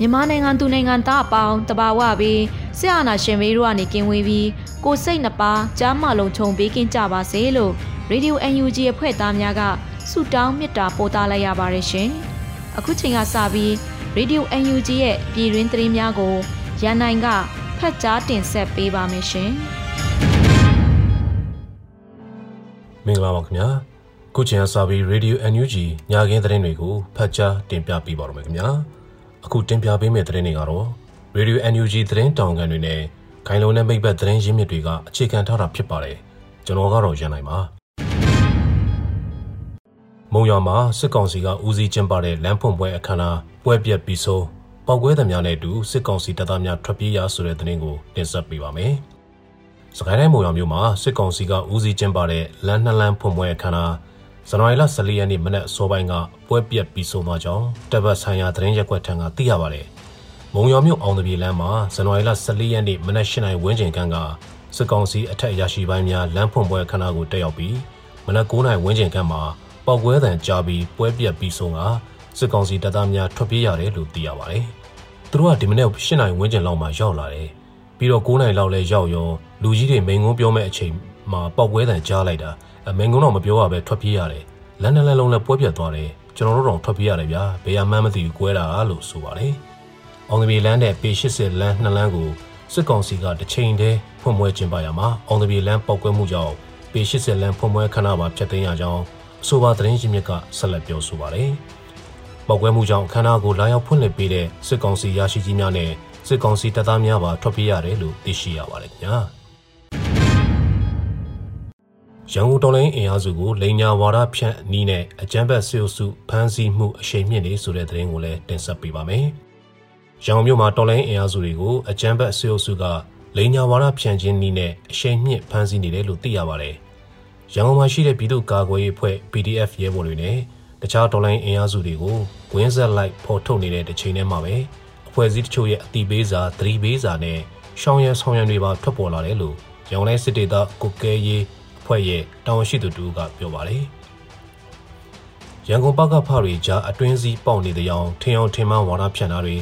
မြန်မာနိုင်ငံသူနိုင်ငံသားအပေါင်းတဘာဝပြီးဆရာနာရှင်မေးတို့ကနေကင်းဝေးပြီးကိုစိတ်နှပါကြားမလုံးခြုံပေးကင်းကြပါစေလို့ Radio UNG အဖွဲ့သားများကဆုတောင်းမေတ္တာပို့သလိုက်ရပါတယ်ရှင်။အခုချိန်ကစပြီး Radio UNG ရဲ့ပြည်တွင်းသတင်းများကိုရန်နိုင်ကဖတ်ကြားတင်ဆက်ပေးပါမယ်ရှင်။မင်္ဂလာပါခင်ဗျာ။ခုချိန်ကစပြီး Radio UNG ညခင်းသတင်းတွေကိုဖတ်ကြားတင်ပြပေးပါရမယ်ခင်ဗျာ။ အခုတင်ပြပေးမယ့်သတင်းတွေကတော့ Radio NUG သတင်းတောင်ကန်တွေနဲ့ခိုင်လုံတဲ့မိဘသတင်းရင်းမြစ်တွေကအခြေခံထားတာဖြစ်ပါတယ်ကျွန်တော်ကတော့ရန်နိုင်ပါမုံရွာမှာစစ်ကောင်စီကဦးစီးကျင်းပတဲ့လမ်းဖွင့်ပွဲအခမ်းအနားပွဲပြက်ပြီးဆုံးပောက်ကွဲသမားနဲ့အတူစစ်ကောင်စီတပ်သားများထွက်ပြေးရဆိုတဲ့သတင်းကိုတင်ဆက်ပေးပါမယ်။စကိုင်းတိုင်းမုံရွာမြို့မှာစစ်ကောင်စီကဦးစီးကျင်းပတဲ့လမ်းနှစ်လမ်းဖွင့်ပွဲအခမ်းအနား ဇန်နဝါရီလ14ရက်နေ့မနက်စောပိုင်းကပွဲပြက်ပြီးဆုံးသွားကြောင်းတပ်ဘတ်ဆိုင်ရာသတင်းရက်ွက်ထံကသိရပါတယ်။မုံရွာမြို့အောင်တပြေလမ်းမှာဇန်နဝါရီလ14ရက်နေ့မနက်8နာရီဝန်းကျင်ခန့်ကစစ်ကောင်စီအထက်အရာရှိပိုင်းများလမ်းဖွင့်ပွဲခဏကိုတက်ရောက်ပြီးမနက်9နာရီဝန်းကျင်ခန့်မှာပောက်ကွဲသံကြားပြီးပွဲပြက်ပြီးဆုံးကစစ်ကောင်စီတပ်သားများထွက်ပြေးရတယ်လို့သိရပါတယ်။သူတို့ကဒီမနေ့8နာရီဝန်းကျင်လောက်မှရောက်လာတယ်။ပြီးတော့9နာရီလောက်လဲရောက်ရောလူကြီးတွေမိန်ကုန်းပြောမဲ့အချိန်မှာပောက်ကွဲသံကြားလိုက်တာ အမင်းကုန်းတော့မပြောရပဲထွက်ပြေးရတယ်လမ်းနဲ့လမ်းလုံးလည်းပွဲပြတ်သွားတယ်ကျွန်တော်တို့တော့ထွက်ပြေးရတယ်ဗျာဘယ်ရမှန်းမသိဘူးကွဲတာလို့ဆိုပါတယ်အောင်သမီလမ်းနဲ့ပေ80လမ်းနှစ်လမ်းကိုစစ်ကောင်စီကတစ်ချိန်တည်းဖွင့်ပွဲကျင်းပရမှာအောင်သမီလမ်းပောက်ကွဲမှုကြောင့်ပေ80လမ်းဖွင့်ပွဲခဏပါဖျက်သိမ်းရကြောင်းအဆိုပါသတင်းရင်းမြစ်ကဆက်လက်ပြောဆိုပါတယ်ပောက်ကွဲမှုကြောင့်ခန္ဓာကိုယ်လာရောက်ဖွင့်လှစ်ပေးတဲ့စစ်ကောင်စီရရှိကြီးများနဲ့စစ်ကောင်စီတပ်သားများပါထွက်ပြေးရတယ်လို့သိရှိရပါတယ်ခင်ဗျာ။ ရန်ကုန်တော်လိုင်းအင်အားစုကိုလိန်ညာဝါဒဖြန့်နီးနဲ့အကြမ်းဖက်ဆဲအုပ်စုဖမ်းဆီးမှုအရှိန်မြင့်နေဆိုတဲ့သတင်းကိုလည်းတင်ဆက်ပေးပါမယ်။ရန်ကုန်မြို့မှာတော်လိုင်းအင်အားစုတွေကိုအကြမ်းဖက်ဆဲအုပ်စုကလိန်ညာဝါဒဖြန့်ခြင်းနီးနဲ့အရှိန်မြင့်ဖမ်းဆီးနေတယ်လို့သိရပါတယ်။ရန်ကုန်မှာရှိတဲ့ပြည်သူ့ကာကွယ်ရေးအဖွဲ့ PDF ရဲဘော်တွေနဲ့တခြားတော်လိုင်းအင်အားစုတွေကိုဝင်းဆက်လိုက်ဖော်ထုတ်နေတဲ့တစ်ချိန်တည်းမှာပဲအဖွဲ့အစည်းတချို့ရဲ့အတိပေးစာသတိပေးစာနဲ့ရှောင်းရဲဆောင်ရံတွေပါထွက်ပေါ်လာတယ်လို့ရန်ကုန်တိုင်းစစ်ဒေသကုကဲရေးအ ဖွဲ့ရဲ့တာဝန်ရှိသူတူကပြောပါတယ်။ရန်ကုန်ပကဖတွေကြားအတွင်းစည်းပေါက်နေတဲ့အောင်ထင်အောင်ထင်မှန်းဝါဒဖြန့်တာတွေ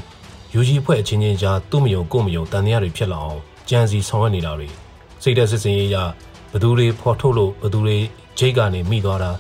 ယူကြီးအဖွဲ့အချင်းချင်းကြားသူ့မယုံကိုမယုံတန်တရားတွေဖြစ်လာအောင်ကြံစီဆောင်ရွက်နေတာတွေစိတ်သက်စစ်စင်ရေးရဘသူတွေဖော်ထုတ်လို့ဘသူတွေဂျိတ်ကနေမိသွားတာ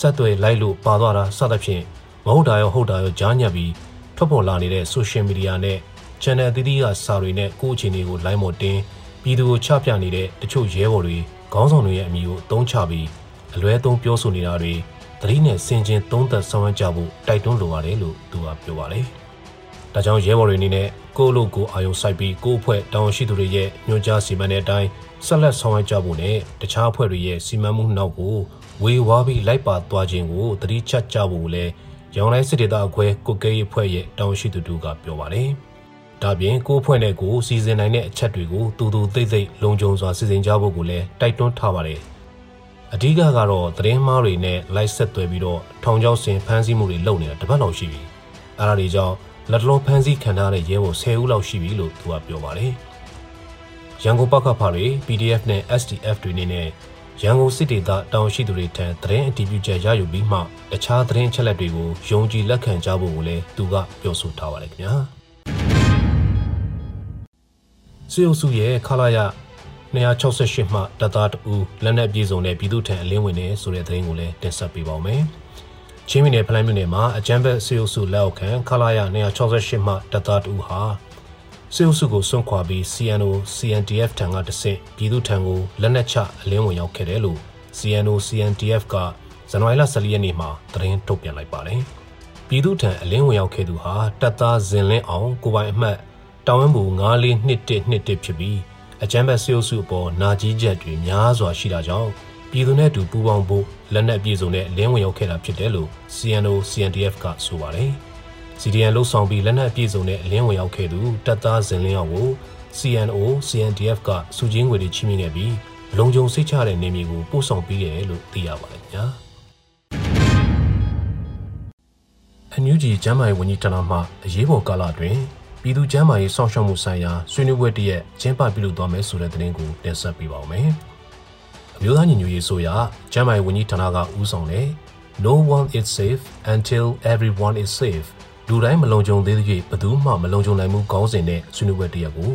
ဆက်သွယ်လိုက်လို့ပါသွားတာစသဖြင့်မဟုတ်တာရောဟုတ်တာရောကြားညပ်ပြီးထွက်ပေါ်လာနေတဲ့ social media နဲ့ channel အသီးသီးကစာတွေနဲ့ကိုယ့်အခြေအနေကို line ပေါ်တင်ပြည်သူကိုချပြနေတဲ့တချို့ရဲဘော်တွေ ခေါင်းဆောင်တွေရဲ့အမိကိုအသုံးချပြီးအလွဲသုံးပြောဆိုနေတာတွေသတိနဲ့စင်ကျင်သုံးသပ်ဆောင်ရွက်ကြဖို့တိုက်တွန်းလိုပါတယ်လို့သူကပြောပါတယ်။ဒါကြောင့်ရဲဘော်တွေအနေနဲ့ကိုယ့်လိုကိုအာရုံစိုက်ပြီးကိုယ့်အဖွဲ့တောင်းရှိသူတွေရဲ့ညွှန်ကြားစီမံတဲ့အတိုင်းဆက်လက်ဆောင်ရွက်ကြဖို့နဲ့တခြားအဖွဲ့တွေရဲ့စီမံမှုနောက်ကိုဝေဝါးပြီးလိုက်ပါသွားခြင်းကိုသတိချက်ကြဖို့လည်းရောင်လိုက်စစ်ဒေသအခွဲကုတ်ကဲရေးအဖွဲ့ရဲ့တောင်းရှိသူတို့ကပြောပါတယ်။ ဒါပြင်ကိုအဖွဲ့နဲ့ကိုစီစဉ်နိုင်တဲ့အချက်တွေကိုတူတူသိသိလုံခြုံစွာစီစဉ်ကြဖို့ကိုလည်းတိုက်တွန်းထားပါတယ်။အဓိကကတော့သတင်းမှားတွေနဲ့လိုက်ဆက်သွယ်ပြီးတော့ထောင်ချောက်ဆင်ဖမ်းဆီးမှုတွေလုပ်နေတာတပတ်လောက်ရှိပြီ။အဲဒါတွေကြောင့်လက်တလုံးဖမ်းဆီးခံထားတဲ့ရဲဘော်10ဦးလောက်ရှိပြီလို့သူကပြောပါတယ်။ရန်ကုန်ပကဖာတွေ PDF နဲ့ SDF တွေနေနဲ့ရန်ကုန်စစ်ဒေသတောင်ရှိသူတွေထံသတင်းအတည်ပြုချက်ရယူပြီးမှတခြားသတင်းချက်လက်တွေကိုယုံကြည်လက်ခံကြဖို့ကိုလည်းသူကပြောဆိုထားပါတယ်ခင်ဗျာ။ စေအုပ်စုရဲ့ခလာရ268မှတပ်သားတူလက်နက်ပြေဆုံးတဲ့ပြည်သူထံအလင်းဝင်နေဆိုတဲ့သတင်းကိုလည်းတင်ဆက်ပေးပါောင်းမယ်ချင်းမီနယ်ဖလိုင်းမြို့နယ်မှာအကြမ်းဖက်စေအုပ်စုလက်အောက်ခံခလာရ268မှတပ်သားတူဟာစေအုပ်စုကိုစွန့်ခွာပြီး CNO CNDF ထံကတဆင့်ပြည်သူထံကိုလက်နက်ချအလင်းဝင်ရောက်ခဲ့တယ်လို့ CNO CNDF ကဇန်နဝါရီလ14ရက်နေ့မှာသတင်းထုတ်ပြန်လိုက်ပါတယ်။ပြည်သူထံအလင်းဝင်ရောက်ခဲ့သူဟာတပ်သားဇင်လင်းအောင်ကိုပိုင်အမှတ် တောင်ဝင်းဘူ942121ဖြစ်ပြီးအကြမ်းဖက်စေအုပ်စုအပေါ်နာကြီးချက်တွေများစွာရှိတာကြောင့်ပြည်သူနဲ့အတူပူးပေါင်းဖို့လက်နက်ပြည်စုံနဲ့လင်းဝင်ရောက်ခဲ့တာဖြစ်တယ်လို့ CNO CNDF ကဆိုပါတယ်။ CDN လှုပ်ဆောင်ပြီးလက်နက်ပြည်စုံနဲ့လင်းဝင်ရောက်ခဲ့သူတပ်သားဇင်လင်းအောင်ကို CNO CNDF ကစုချင်းငွေတွေချီးမြှင့်ခဲ့ပြီးလုံခြုံစိတ်ချတဲ့နေမျိုးကိုပို့ဆောင်ပေးတယ်လို့သိရပါတယ်ခင်ဗျာ။အန်ယူဂျီကျမ်းမာရေးဝန်ကြီးဌာနမှအရေးပေါ်ကာလအတွင်း ပြည်သူ့ကျန်းမာရေးစောင့်ရှောက်မှုဆိုင်ရာဆွေးနွေးပွဲတရက်ကျင်းပပြုလုပ်သွားမယ်ဆိုတဲ့သတင်းကိုတင်ဆက်ပေးပါောင်းမယ်။အမျိုးသားညီညွတ်ရေးဆိုရာကျန်းမာရေးဝန်ကြီးဌာနကဦးဆောင်တဲ့ No one is safe until everyone is safe လူတိုင်းမလုံခြုံသေးသေးဘယ်သူမှမလုံခြုံနိုင်မှုကောင်းစဉ်နဲ့ဆွေးနွေးပွဲတရက်ကို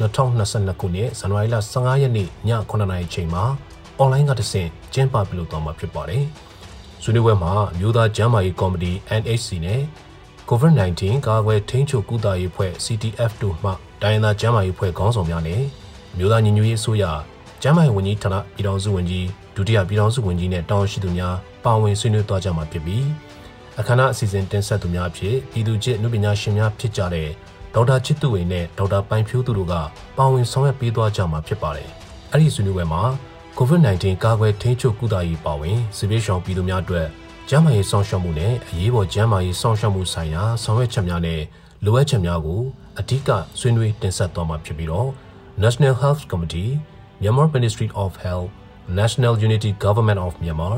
2022ခုနှစ်ဇန်နဝါရီလ15ရက်နေ့ည9:00နာရီချိန်မှာအွန်လိုင်းကတဆင့်ကျင်းပပြုလုပ်သွားမှာဖြစ်ပါတယ်။ဆွေးနွေးပွဲမှာမြို့သားကျန်းမာရေးကော်မတီ NHC နဲ့ COVID-19 ကာကွယ်ထိန်းချုပ်ကုသရေးဖွဲ့ CTF တို့မှတိုင်းဒေသကျန်းမာရေးဖွဲ့ခေါင်းဆောင်များနဲ့မြို့သားညီညွတ်ရေးအစိုးရကျန်းမာရေးဝန်ကြီးဌာနပြည်ထောင်စုဝန်ကြီးဒုတိယပြည်ထောင်စုဝန်ကြီးနဲ့တာဝန်ရှိသူများပါဝင်ဆွေးနွေးသွားကြမှာဖြစ်ပြီးအခမ်းအနားအစီအစဉ်တင်ဆက်သူများအဖြစ်ပြည်သူ့ချစ်နုပညာရှင်များဖြစ်ကြတဲ့ဒေါက်တာချစ်သူဝေနဲ့ဒေါက်တာပိုင်ဖြိုးသူတို့ကပါဝင်ဆောင်ရွက်ပေးသွားကြမှာဖြစ်ပါတယ်။အဲ့ဒီဆွေးနွေးပွဲမှာ COVID-19 ကာကွယ်ထိန်းချုပ်ကုသရေးပါဝင်စစ်ပေးရှောင်ပြည်သူများအတွက် ကျန်းမာရေးစောင့်ရှောက်မှုနဲ့အရေးပေါ်ကျန်းမာရေးစောင့်ရှောက်မှုဆိုင်ရာဆောင်ရွက်ချက်များနဲ့လိုအပ်ချက်များကိုအဓိကဆွေးနွေးတင်ဆက်သွားမှာဖြစ်ပြီးတော့ National Health Committee, Myanmar Ministry of Health, National Unity Government of Myanmar,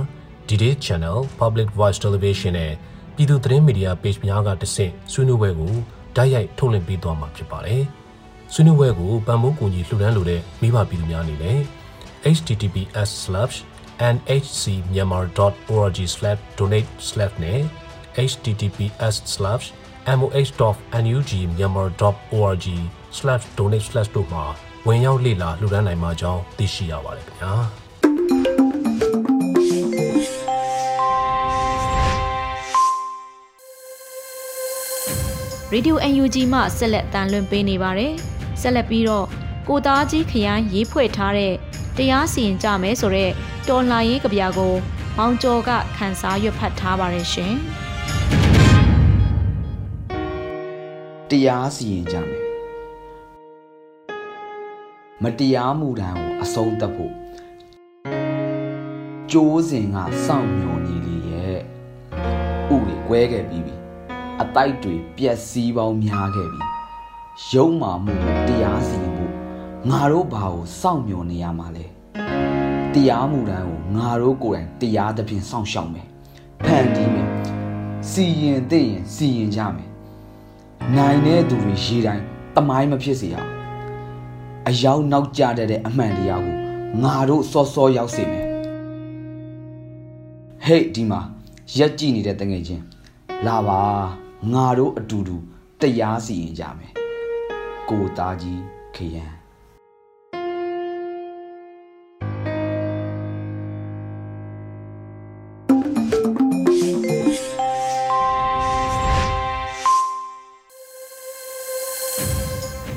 DD Channel, Public Voice Television နဲ့ပြည်သူသတင်းမီဒီယာ page များကတဆင့်ဆွေးနွေးပွဲကိုတိုက်ရိုက်ထုတ်လွှင့်ပေးသွားမှာဖြစ်ပါတယ်။ဆွေးနွေးပွဲကိုပံ့ပိုးကူညီလှူဒါန်းလိုတဲ့မိဘပြည်သူများအနေနဲ့ https:/nhcmyanmar.org/donate/ နဲ့ https://mux.nugmyanmar.org/donate/ တို့မှာဝင်ရောက်လေ့လာလှူဒါန်းနိုင်မှာကြောင်းသိရှိရပါတယ်ခင်ဗျာ။ Radio UNG မှဆက်လက်တန်လွှင့်ပေးနေပါတယ်။ဆက်လက်ပြီးတော့ကိုသားကြီးခရိုင်ရေးဖွဲ့ထားတဲ့တရားစီရင်ကြမယ်ဆိုတော့ တော်လှန်ရေးကြပြကိုမောင်ကျော်ကခန်းစားရွတ်ဖတ်ထားပါတယ်ရှင်။တရားစီရင်ကြမယ်မတရားမှုတမ်းကိုအဆုံးသတ်ဖို့ကြိုးစဉ်ကစောင့်မျှော်နေလေရဲ့ဥတွေကွဲခဲ့ပြီးပြီအတိုက်တွေပြက်စီးပေါင်းများခဲ့ပြီရုံမာမှုကိုတရားစီရင်ဖို့ငါတို့ဘာကိုစောင့်မျှော်နေရမှာလဲ တရားမှုတန်းကိုငါတို့ကိုယ်တိုင်တရားသဖြင့်စောင့်ရှောက်မယ်ဖန်တီးမယ်စီရင်သိရင်စီရင်ကြမယ်နိုင်တဲ့သူတွေရေတိုင်းတမိုင်းမဖြစ်စေရအောင်အယောက်နောက်ကျတဲ့အမှန်တရားကိုငါတို့စောစောရောက်စေမယ်ဟေ့ဒီမှာရက်ကြည့်နေတဲ့တငယ်ချင်းလာပါငါတို့အတူတူတရားစီရင်ကြမယ်ကိုသားကြီးခရံရေ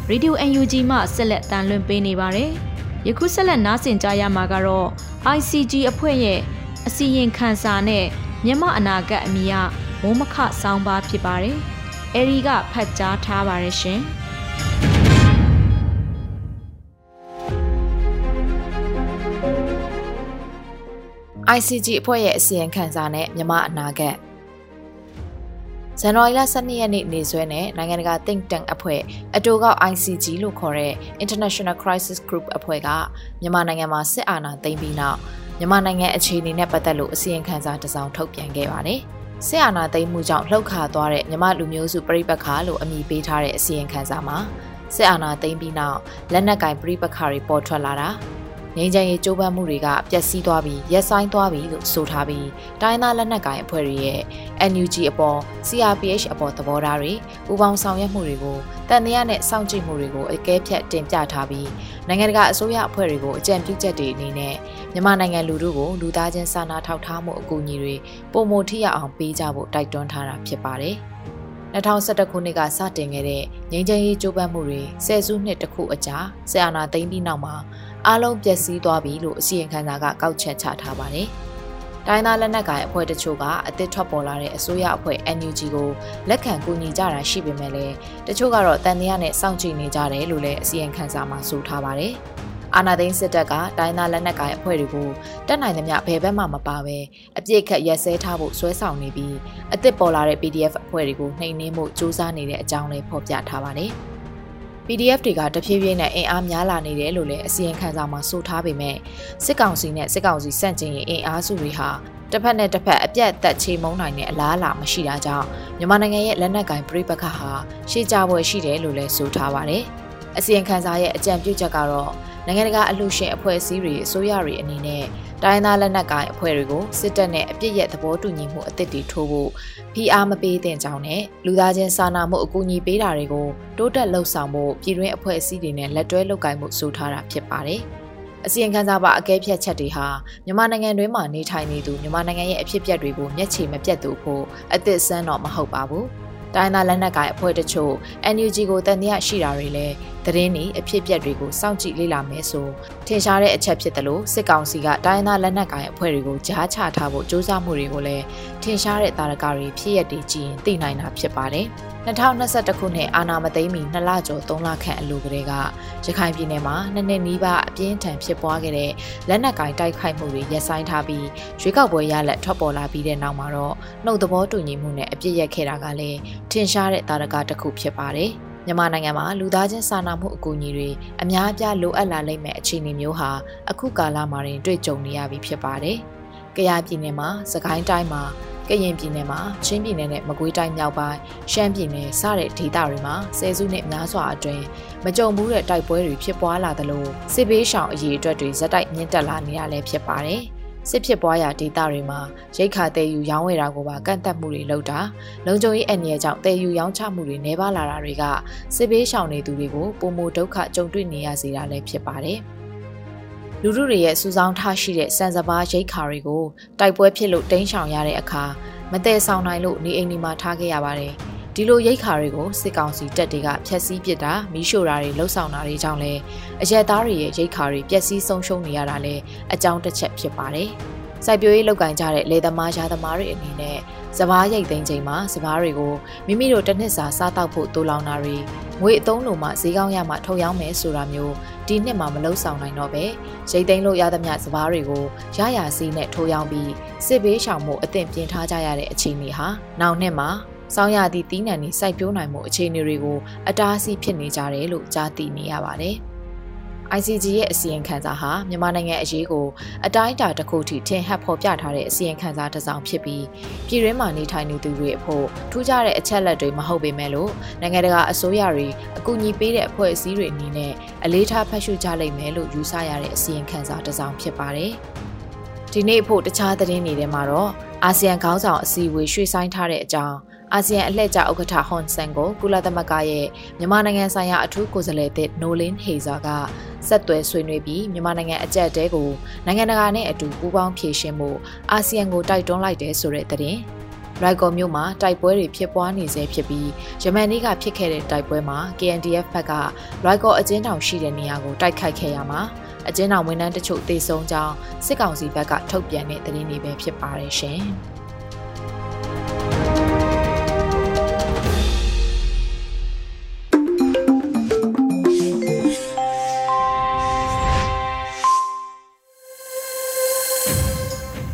ဒီယို UNG မှဆက်လက်တန်လွှင့်ပေးနေပါတယ်။ယခုဆက်လက်နားဆင်ကြရမှာကတော့ ICG အဖွဲ့ရဲ့အစီရင်ခံစာနဲ့မြန်မာအနာဂတ်အမိအမိုးမခဆောင်းပါဖြစ်ပါတယ်။အဲဒီကဖတ်ကြားထားပါတယ်ရှင်။ ICG အဖွဲ့ရဲ့အစီရင်ခံစာနဲ့မြမအနာဂတ်ဇ န်နဝါရီလ12ရက်နေ့နေ့စွဲနဲ့နိုင်ငံတကာ Think Tank အဖွဲ့အတူကောက် ICG လို့ခေါ်တဲ့ International Crisis Group အဖွဲ့ကမြန်မာနိုင်ငံမှာစစ်အာဏာသိမ်းပြီးနောက်မြန်မာနိုင်ငံအခြေအနေနဲ့ပတ်သက်လို့အစီရင်ခံစာတစ်စောင်ထုတ်ပြန်ခဲ့ပါတယ်။စစ်အာဏာသိမ်းမှုကြောင့်လှုပ်ခါသွားတဲ့မြမလူမျိုးစုပြိပက္ခလို့အမည်ပေးထားတဲ့အစီရင်ခံစာမှာစစ်အာဏာသိမ်းပြီးနောက်လက်နက်ကင်ပြိပက္ခတွေပေါ်ထွက်လာတာ ငင်းချင်ရေးကြိုးပမ်းမှုတွေကပျက်စီးသွားပြီးရက်ဆိုင်သွားပြီလို့ဆိုထားပြီးတိုင်းသားလက်နက်ကိုင်အဖွဲ့တွေရဲ့ NUG အပေါ် CRPH အပေါ်သဘောထားတွေပူးပေါင်းဆောင်ရွက်မှုတွေကိုတန်တရားနဲ့စောင့်ကြည့်မှုတွေကိုအကဲဖြတ်တင်ပြထားပြီးနိုင်ငံတကာအစိုးရအဖွဲ့တွေကိုအကြံပြုချက်တွေအနေနဲ့မြန်မာနိုင်ငံလူထုကိုလူသားချင်းစာနာထောက်ထားမှုအကူအညီတွေပုံမထိရအောင်ပေးကြဖို့တိုက်တွန်းထားတာဖြစ်ပါတယ်။2011ခုနှစ်ကစတင်ခဲ့တဲ့ငြိမ်းချမ်းရေးကြိုးပမ်းမှုတွေဆယ်စုနှစ်တခုအကြာဆရာနာသိမ်းပြီးနောက်မှာ အားလုံးပျက်စီးသွားပြီလို့အစီရင်ခံစာကကောက်ချက်ချထားပါတယ်။တိုင်းသားလက်နက်ကိုင်အဖွဲ့တချို့ကအသစ်ထွက်ပေါ်လာတဲ့အစိုးရအဖွဲ့ NUG ကိုလက်ခံကူညီကြတာရှိပေမဲ့လည်းတချို့ကတော့တန်တရားနဲ့စောင့်ကြည့်နေကြတယ်လို့လည်းအစီရင်ခံစာမှာဆိုထားပါတယ်။အာနာသိန်းစစ်တပ်ကတိုင်းသားလက်နက်ကိုင်အဖွဲ့တွေကိုတက်နိုင်သမျှဘယ်ဘက်မှမပါဘဲအပြစ်ခတ်ရက်စဲထားဖို့ဆွဲဆောင်နေပြီးအစ်စ်ပေါ်လာတဲ့ PDF အဖွဲ့တွေကိုနှိမ်နင်းမှုစူးစမ်းနေတဲ့အကြောင်းလေးဖော်ပြထားပါတယ်။ PDF တွေကတဖြည်းဖြည်းနဲ့အင်အားများလာနေတယ်လို့လည်းအစီရင်ခံစာမှာဆိုထားပေမဲ့စစ်ကောင်စီနဲ့စစ်ကောင်စီစန့်ကျင်ရေးအင်အားစုတွေဟာတစ်ဖက်နဲ့တစ်ဖက်အပြတ်သက်ချေမုန်းနိုင်တဲ့အလားအလာမရှိတာကြောင့်မြန်မာနိုင်ငံရဲ့လက်နက်ကင်ပြိပခဟာရှေ့ကြပွဲရှိတယ်လို့လည်းဆိုထားပါတယ်။အစီရင်ခံစာရဲ့အကြံပြုချက်ကတော့နိုင်ငံတကာအလှူရှင်အဖွဲ့အစည်းတွေအစိုးရတွေအနေနဲ့ တိုင်းသားလက်နက်ကိုင်အဖွဲ့တွေကိုစစ်တပ်နဲ့အပြစ်ရဲ့သဘောတူညီမှုအသစ်တွေထိုးဖို့ဖိအားမပေးသင့်ကြောင်းနဲ့လူသားချင်းစာနာမှုအကူအညီပေးတာတွေကိုတိုးတက်လှုပ်ဆောင်ဖို့ပြည်တွင်းအဖွဲ့အစည်းတွေနဲ့လက်တွဲလုပ်ကိုင်မှုဆိုထားတာဖြစ်ပါတယ်။အစီရင်ခံစာပါအကဲဖြတ်ချက်တွေဟာမြန်မာနိုင်ငံတွင်းမှာနေထိုင်နေသူမြန်မာနိုင်ငံရဲ့အဖြစ်အပျက်တွေကိုမျက်ခြေမပြတ်သူဖို့အသစ်ဆန်းတော့မဟုတ်ပါဘူး။ တိုင်းသားလက်နက်ကိုင်အဖွဲ့တချို့ NUG ကိုတန်တရားရှိတာတွေလည်းသတင်းတွေအဖြစ်အပျက်တွေကိုစောင့်ကြည့်လေ့လာမယ်ဆိုထင်ရှားတဲ့အချက်ဖြစ်တယ်လို့စစ်ကောင်စီကတိုင်းသားလက်နက်ကိုင်အဖွဲ့တွေကိုကြားချထားဖို့စ조사မှုတွေကိုလည်းထင်ရှားတဲ့တာရကတွေဖြစ်ရတဲ့ကြည့်ရင်သိနိုင်တာဖြစ်ပါတယ်။ 2021ခုနှစ်အာနာမသိမ်းမီ2လကျော်3လခန့်အလိုကလေးကရခိုင်ပြည်နယ်မှာနှစ်နှစ်နီးပါးအပြင်းထန်ဖြစ်ပွားခဲ့တဲ့လက်နက်ကင်တိုက်ခိုက်မှုတွေရပ်ဆိုင်းထားပြီးရွေးကောက်ပွဲရလက်ထွက်ပေါ်လာပြီးတဲ့နောက်မှာတော့နှုတ်သဘောတူညီမှုနဲ့အပြစ်ရက်ခဲ့တာကလည်းထင်ရှားတဲ့တာရကတစ်ခုဖြစ်ပါတယ်။မြန်မာနိုင်ငံမှာလူသားချင်းစာနာမှုအကူအညီတွေအများအပြားလိုအပ်လာလိမ့်မယ်အခြေအနေမျိုးဟာအခုကာလမှာတင်တွေ့ကြုံနေရပြီဖြစ်ပါတယ်။ကယားပြည်နယ်မှာစကိုင်းတိုင်းမှာ ကရင်ပြည်နယ်မှာချင်းပြည်နယ်နဲ့မကွေးတိုင်းမြောက်ပိုင်းရှမ်းပြည်နယ်စတဲ့ဒေသတွေမှာဆယ်စုနှစ်များစွာအတွင်းမကြုံဘူးတဲ့တိုက်ပွဲတွေဖြစ်ပွားလာသလိုစစ်ဘေးရှောင်အရေးအတွက်တွေဇက်တိုက်မြင့်တက်လာနေရလဲဖြစ်ပါတယ်။စစ်ဖြစ်ပွားရာဒေသတွေမှာရိတ်ခါတဲယူရောင်းဝယ်တာကိုပါကန့်သက်မှုတွေလုပ်တာလုံခြုံရေးအန္တရာယ်ကြောင့်တဲယူရောင်းချမှုတွေနှဲပါလာတာတွေကစစ်ဘေးရှောင်နေသူတွေကိုပုံမဒုက္ခကြုံတွေ့နေရစေတာလည်းဖြစ်ပါတယ်။ လူထုတွေရဲ့စူဆောင်းထားရှိတဲ့စံစဘာရိတ်ခါတွေကိုတိုက်ပွဲဖြစ်လို့တင်းရှောင်ရတဲ့အခါမတည်ဆောင်နိုင်လို့နေအိမ်ဒီမှာထားခဲ့ရပါတယ်။ဒီလိုရိတ်ခါတွေကိုစစ်ကောင်စီတပ်တွေကဖျက်ဆီးပစ်တာမီးရှို့တာတွေလှုပ်ဆောင်တာတွေကြောင့်လည်းအရက်သားတွေရဲ့ရိတ်ခါတွေပျက်စီးဆုံးရှုံးနေရတာလည်းအကြောင်းတစ်ချက်ဖြစ်ပါတယ်။စိုက်ပျိုးရေးလုပ်ကင်ကြတဲ့လေသမားရာသမားတွေအနေနဲ့ စပားရိတ်သိမ်းချိန်မှာစပားတွေကိုမိမိတို့တစ်နှစ်စာစားတောက်ဖို့တိုးလောင်တာတွေငွေအသုံးလိုမှဈေးကောင်းရမှထုတ်ရောင်းမယ်ဆိုတာမျိုးဒီနှစ်မှာမလုံဆောင်နိုင်တော့ပဲရိတ်သိမ်းလို့ရသမျှစပားတွေကိုရရစီးနဲ့ထိုးရောင်းပြီးစစ်ဘေးရှောင်မှုအသင့်ပြင်ထားကြရတဲ့အခြေအနေဟာနောက်နှစ်မှာစောင်းရသည့်တီးနှံနေစိုက်ပျိုးနိုင်မှုအခြေအနေတွေကိုအတားအဆီးဖြစ်နေကြတယ်လို့ကြားသိနေရပါတယ်။ ICG ရဲ့အစီရင်ခံစာဟာမြန်မာနိုင်ငံအရေးကိုအတိုင်းအတာတစ်ခုထိထင်ဟပ်ဖော်ပြထားတဲ့အစီရင်ခံစာတစ်စောင်ဖြစ်ပြီးပြည်တွင်းမှာနေထိုင်နေသူတွေအဖို့ထူးခြားတဲ့အချက်လက်တွေမဟုတ်ပေမဲ့လို့နိုင်ငံတကာအစိုးရတွေအကူအညီပေးတဲ့အဖွဲ့အစည်းတွေအနေနဲ့အလေးထားဖတ်ရှုကြလိမ့်မယ်လို့ယူဆရတဲ့အစီရင်ခံစာတစ်စောင်ဖြစ်ပါတယ်။ဒီနေ့အဖို့တခြားသတင်းတွေထဲမှာတော့အာဆီယံခေါင်းဆောင်အစည်းအဝေးရွှေ့ဆိုင်းထားတဲ့အကြောင်း အာဆီယံအလှည့်ကျဥက္ကဋ္ဌဟွန်ဆန်ကိုကုလသမဂ္ဂရဲ့မြန်မာနိုင်ငံဆိုင်ရာအထူးကိုယ်စားလှယ်သစ်နိုလင်းဟေဇာကဆက်သွယ်ဆွေးနွေးပြီးမြန်မာနိုင်ငံအကြက်တဲကိုနိုင်ငံတကာနဲ့အတူပူးပေါင်းဖြေရှင်းမှုအာဆီယံကိုတိုက်တွန်းလိုက်တယ်ဆိုတဲ့သတင်းရိုက်ကော်မြို့မှာတိုက်ပွဲတွေဖြစ်ပွားနေဆဲဖြစ်ပြီးယမန်နေ့ကဖြစ်ခဲ့တဲ့တိုက်ပွဲမှာ KNDF ဘက်ကရိုက်ကော်အကျဉ်းထောင်ရှိတဲ့နေရာကိုတိုက်ခိုက်ခဲ့ရမှာအကျဉ်းထောင်ဝန်ထမ်းတချို့သေဆုံးကြောင်းစစ်ကောင်စီဘက်ကထုတ်ပြန်တဲ့သတင်းတွေပဲဖြစ်ပါတယ်ရှင်။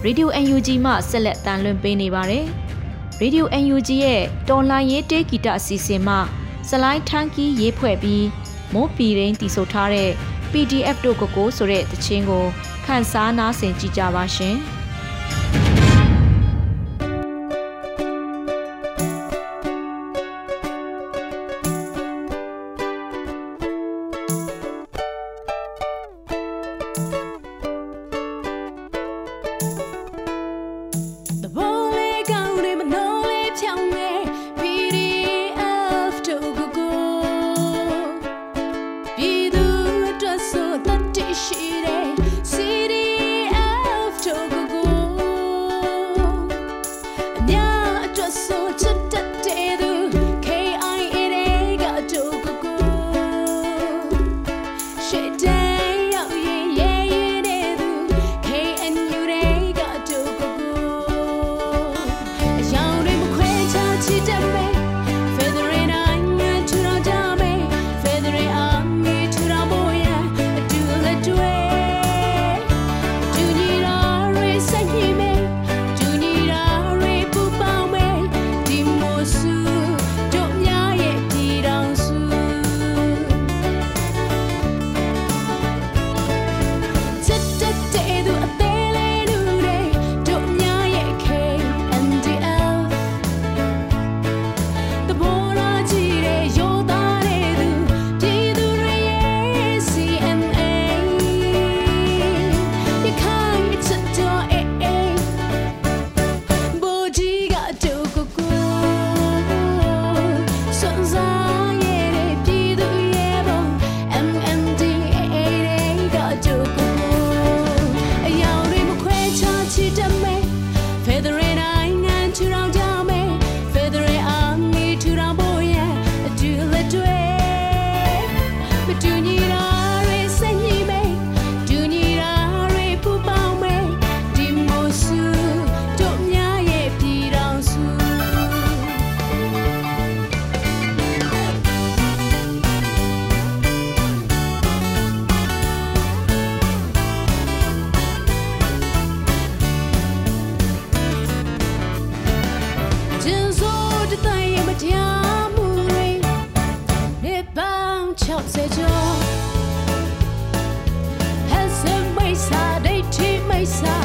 ရေဒီယို UNG မှဆက်လက်တန်လွှင့်ပေးနေပါတယ်။ Radio UNG ရဲ့တော်လှန်ရေးတေးဂီတအစီအစဉ်မှစလိုင်းထန်းကီးရေးဖွဲ့ပြီးမိုးပီရင်းတည်ဆိုထားတဲ့ PDF တို့ကိုကိုဆိုတဲ့တခြင်းကိုခန်းစားနားဆင်ကြကြပါရှင်။ ရေ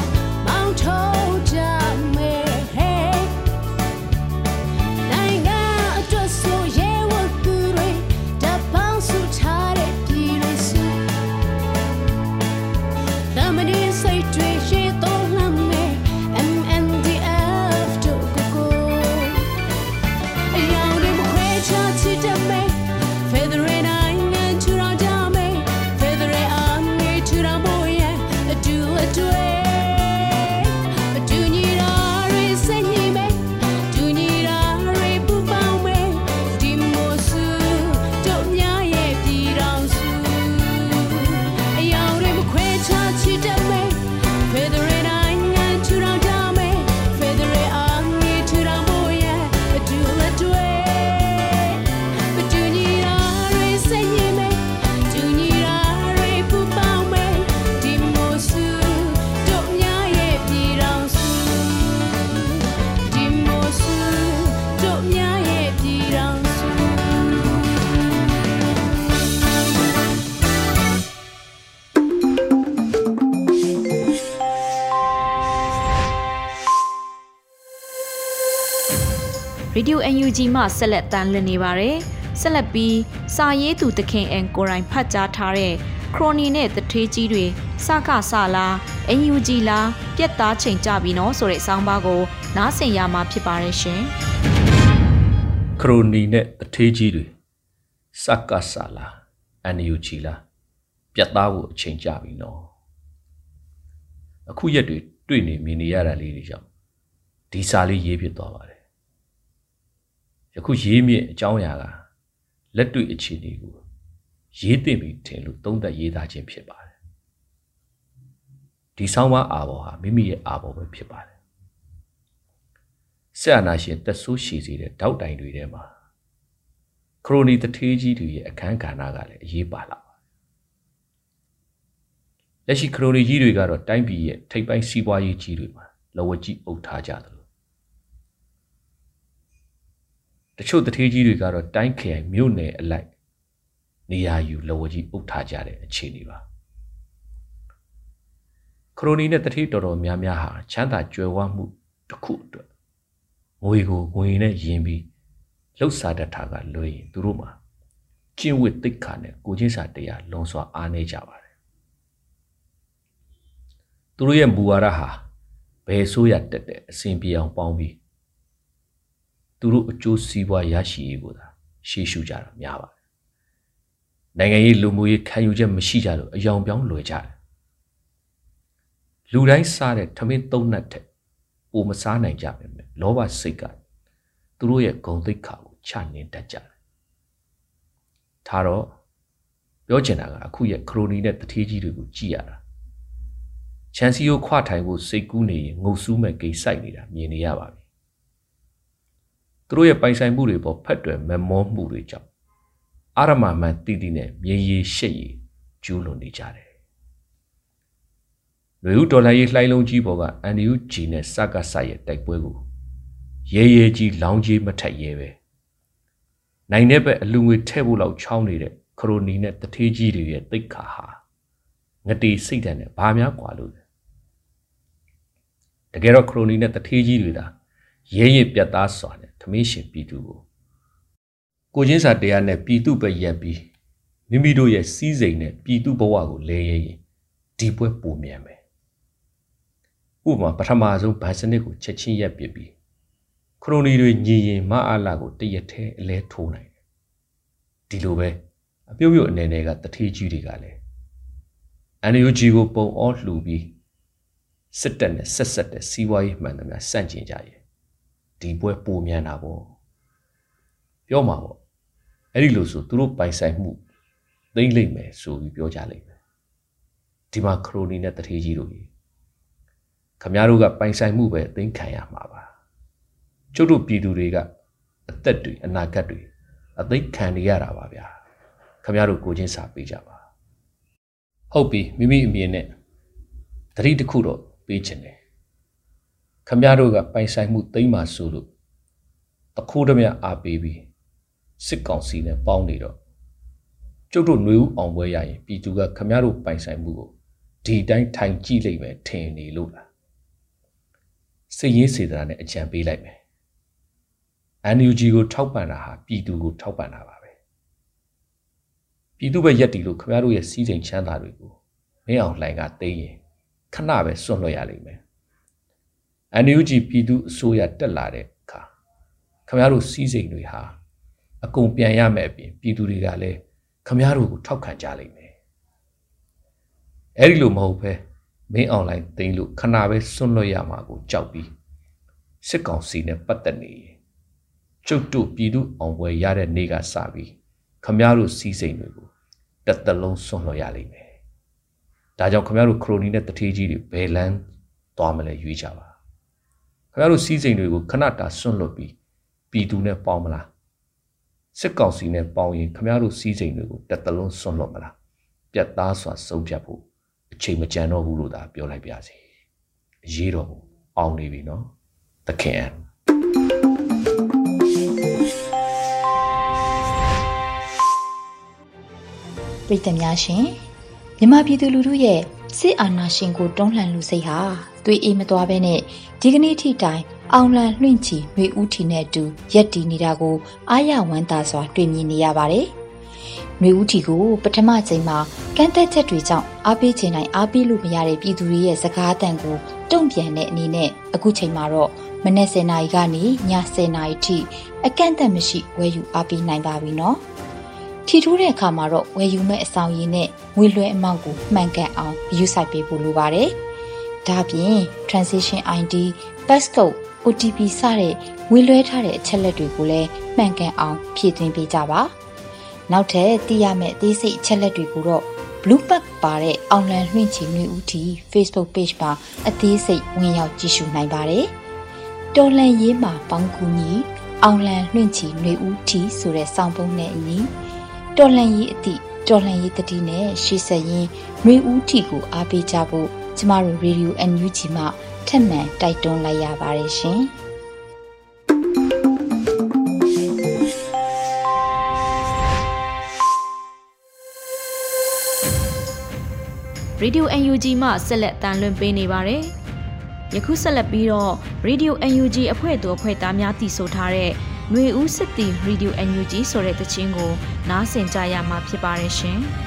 ဒီယို UNG မှဆက်လက်တမ်းလွှင့်နေပါတယ်။ဆက်လက်ပြီးစာရေးသူတခင်အန်ကိုရိုင်းဖတ်ကြားထားတဲ့ခရိုနီနဲ့တထေးကြီးတွေစကစလာ UNG လာပြက်သားချိန်ကြပြီနော်ဆိုတဲ့ဆောင်းပါးကို နားဆင်ရမှာဖြစ်ပါတယ်ရှင်။ခရိုနီနဲ့တထေးကြီးတွေစကစလာ UNG လာပြက်သားဖို့အချိန်ကြပြီနော်။အခုရက်တွေတွေ့နေမြင်နေရတာလေးတွေကြောင့်ဒီစာလေးရေးဖြစ်သွားပါတယ် ယခုရေးမြင့်အကြောင်းအရာကလက်တွေ့အခြေအနေကိုရေးသိမ့်ပြီးထင်လို့သုံးသပ်ရေးသားခြင်းဖြစ်ပါတယ်ဒီဆောင်းပါးအာဘော်ဟာမိမိရဲ့အာဘော်ပဲဖြစ်ပါတယ်ဆက်အနာရှင်တက်ဆိုးရှည်စေတဲ့တောက်တိုင်တွေထဲမှာခရိုနီတထေးကြီးတွေရဲ့အခန်းကဏ္ဍကလည်းအရေးပါလာပါတယ်လက်ရှိခရိုနီကြီးတွေကတော့တိုင်းပြည်ရဲ့ထိပ်ပိုင်းစီးပွားရေးကြီးတွေမှာလဝကြီးအုပ်ထားကြတယ် တချို့တထေးကြီးတွေကတော့တိုင်းခရိုင်မြို့နယ်အလိုက်နေရာယူလဝကြီးအုပ်ထားကြတဲ့အခြေအနေပါခရိုနီနဲ့တထေးတော်တော်များများဟာချမ်းသာကြွယ်ဝမှုတစ်ခုအတွက်ငွေကိုငွေနဲ့ယင်ပြီးလှုပ်ရှားတတ်တာကလွယ်ရင်သူတို့မှာကျင့်ဝတ်သိက္ခာနဲ့ကိုချင်းစာတရားလွန်စွာအားနည်းကြပါတယ်သူတို့ရဲ့မူဝါဒဟာဘယ်ဆိုးရတက်တဲ့အစဉ်ပြေအောင်ပေါင်းပြီး သူတို့အကျိုးစီးပွားရရှိရေးကိုသာရှေ့ရှုကြတာများပါတယ်နိုင်ငံရေးလူမှုရေးခံယူချက်မရှိကြလို့အယောင်ပြောင်းလွယ်ကြတယ်လူတိုင်းစားတဲ့ထမင်းသုံးနှက်တဲ့ပိုမစားနိုင်ကြပါမယ်လောဘစိတ်ကသူတို့ရဲ့ဂုံသိက္ခာကိုချနှင်းတတ်ကြတယ်ဒါတော့ပြောချင်တာကအခုရဲ့ခရိုနီနဲ့တထေးကြီးတွေကိုကြည့်ရတာချန်စီကိုခွထိုင်ဖို့စိတ်ကူးနေရင်ငုတ်ဆူးမဲ့ဂိတ်ဆိုင်နေတာမြင်နေရပါပြီ သူတို့ရဲ့ပိုင်ဆိုင်မှုတွေပေါ်ဖက်တွယ်မမောမှုတွေကြောင့်အာရမမန်တီတီနဲ့မြေရီရှက်ရီကျူးလွန်နေကြတယ်။လူဦးဒေါ်လာရေးလှိုင်းလုံးကြီးပေါ်က NUG နဲ့စကားဆရဲ့တိုက်ပွဲကိုရဲရဲကြီးလောင်းကြီးမထက်ရဲပဲ။နိုင်တဲ့ဘက်အလူငွေထဲ့ဖို့လောက်ချောင်းနေတဲ့ခရိုနီနဲ့တထေးကြီးတွေရဲ့တိတ်ခါဟာငတီစိတ်ဓာတ်နဲ့ဘာများกว่าလို့လဲ။တကယ်တော့ခရိုနီနဲ့တထေးကြီးတွေသာ ရဲရဲပြတ်သားစွာနဲ့သမင်းရှင်ပြည်သူကိုကိုချင်းစာတရားနဲ့ပြည်သူပဲရက်ပြီးမိမိတို့ရဲ့စီးစိမ်နဲ့ပြည်သူဘဝကိုလဲရဲရင်ဒီပွဲပုံမြန်မယ်ဥပမာပထမဆုံးဗန်စနစ်ကိုချက်ချင်းရက်ပစ်ပြီးခရိုနီတွေညီရင်မအားလာကိုတရက်ထဲအလဲထိုးနိုင်တယ်ဒီလိုပဲအပြုတ်ပြုတ်အနေနဲ့ကတထေးကြီးတွေကလည်းအန်ယူဂျီကိုပုံအောလှူပြီးစစ်တပ်နဲ့ဆက်ဆက်တဲ့စီးပွားရေးမှန်သမျှစန့်ကျင်ကြရဲ့ ဒီပွဲပုံမြန်တာပေါ့ပြောမှာပေါ့အဲ့ဒီလိုဆိုသူတို့ပိုင်ဆိုင်မှုသိမ့်လိမ့်မယ်ဆိုပြီးပြောကြလိမ့်မယ်ဒီမှာခရိုနီနဲ့တထေးကြီးတို့ကြီးခမည်းတော်ကပိုင်ဆိုင်မှုပဲသိမ့်ခံရမှာပါကျုပ်တို့ပြည်သူတွေကအသက်တွေအနာဂတ်တွေအသိခံနေရတာပါဗျာခမည်းတော်ကိုချင်းစာပေးကြပါဟုတ်ပြီမိမိအမြင်နဲ့တတိတစ်ခုတော့ပေးချင်တယ် ခမည်းတော်ကပိုင်ဆိုင်မှုသိမ့်ပါဆိုလို့တခိုးတမအားပေးပြီးစစ်ကောင်စီနဲ့ပေါင်းနေတော့ကျုပ်တို့ຫນွေဦးအောင်ပွဲရရင်ပြည်သူကခမရတို့ပိုင်ဆိုင်မှုကိုဒီတိုင်းထိုင်ကြည့်လိုက်မယ်ထင်နေလို့လားစိတ်ရင်းစေတနာနဲ့အကြံပေးလိုက်မယ် NUG ကိုထောက်ပံ့တာဟာပြည်သူကိုထောက်ပံ့တာပါပဲပြည်သူပဲရက်တီလို့ခမရတို့ရဲ့စီးစိမ်ချမ်းသာတွေကိုမင်းအောင်လှိုင်ကသိရင်ခဏပဲစွန့်လွှတ်ရလိမ့်မယ် NUG ပြည်သူအစိုးရတက်လာတဲ့အခါခမရတို့စီးစိမ်တွေဟာအကုန်ပြန်ရမယ်အပြင်ပြည်သူတွေကလည်းခမားတို့ကိုထောက်ခံကြလိမ့်မယ်အဲ့ဒီလိုမဟုတ်ပဲမင်းအွန်လိုင်းသိမ်းလို့ခဏပဲစွန့်လွတ်ရမှာကိုကြောက်ပြီးစစ်ကောင်စီနဲ့ပတ်သက်နေကျုပ်တို့ပြည်သူအောင်ပွဲရတဲ့နေ့ကစပြီးခမားတို့စီးစိမ်တွေကိုတစ်သက်လုံးစွန့်လွတ်ရလိမ့်မယ်ဒါကြောင့်ခမားတို့ခရိုနီနဲ့တထေးကြီးတွေဘယ်လန်းသွားမလဲရွေးကြပါ ခမားတို့စီးစိမ်တွေကိုခဏတာစွန့်လွတ်ပြီးပြည်သူနဲ့ပေါင်းမလားစစ်ကောင်စီနဲ့ပေါင်းရင်ခမားတို့စီးစိမ်တွေကိုတက်တလုံးစွန့်လွတ်မလားပြတ်သားစွာဆုံးဖြတ်ဖို့အချိန်မကြံတော့ဘူးလို့သာပြောလိုက်ပါစီအရေးတော်ဘူးအောင်နေပြီနော်သခင်ပြည်သူများရှင်မြန်မာပြည်သူလူထုရဲ့ စစ်အာဏာရှင်ကိုတွန်းလှန်လူစိတ်ဟာသွေးအေးမသွားဘဲနဲ့ဒီကနေ့ထိတိုင်အောင်လံလွင့်ချီနှွေဦးထီနဲ့အတူရက်တီနေတာကိုအာရဝမ်းသာစွာတွေ့မြင်နေရပါတယ်။နှွေဦးထီကိုပထမချိန်မှာကန့်သက်ချက်တွေကြောင့်အားပေးခြင်းနိုင်အားပေးလို့မရတဲ့ပြည်သူတွေရဲ့စကားအတန်ကိုတုံ့ပြန်တဲ့အနေနဲ့အခုချိန်မှာတော့မနေ့10နာရီကနေည10နာရီထိအကန့်အသတ်မရှိဝယ်ယူအားပေးနိုင်ပါပြီနော်။ ထီထိုးတဲ့အခါမှာတော့ဝယ်ယူမဲ့အဆောင်ရည်နဲ့ငွေလွှဲအမောက်ကိုမှန်ကန်အောင်ယူဆိုင်ပေးဖို့လိုပါတယ်။ဒါပြင် transition ID passcode OTP စတဲ့ငွေလွှဲထားတဲ့အချက်လက်တွေကိုလည်းမှန်ကန်အောင်ဖြည့်သွင်းပေးကြပါနောက်ထပ်သိရမယ့်အသေးစိတ်အချက်လက်တွေကိုတော့ Blue Pack ပါတဲ့အောင်လံလွှင့်ချီမျိုးဦးတီ Facebook Page မှာအသေးစိတ်ဝင်ရောက်ကြည့်ရှုနိုင်ပါတယ်တော်လန်ရေးမှာပေါင်းကူညီအောင်လံလွှင့်ချီမျိုးဦးတီဆိုတဲ့စောင်းပုံးနဲ့အညီ တော်လန်ရေးအသည့်တော်လန်ရေးတတိနဲ့ရှေ့ဆက်ရင်းမျိုးဦးတီကိုအားပေးကြဖို့ကျမတို့ Radio NUG မှာထက်မှန်တိုက်တွန်းလိုက်ရပါတယ်ရှင်။ Radio UNG မှဆက်လက်တန်လွှင့်ပေးနေပါတယ်။ယခုဆက်လက်ပြီးတော့ Radio UNG အဖွဲ့သူအဖွဲ့သားများတည်ဆိုထားတဲ့ ຫນွေဦးစစ်တီ Radio UNG ဆိုတဲ့တခြင်းကို နားဆင်ကြရမှာဖြစ်ပါတယ်ရှင်။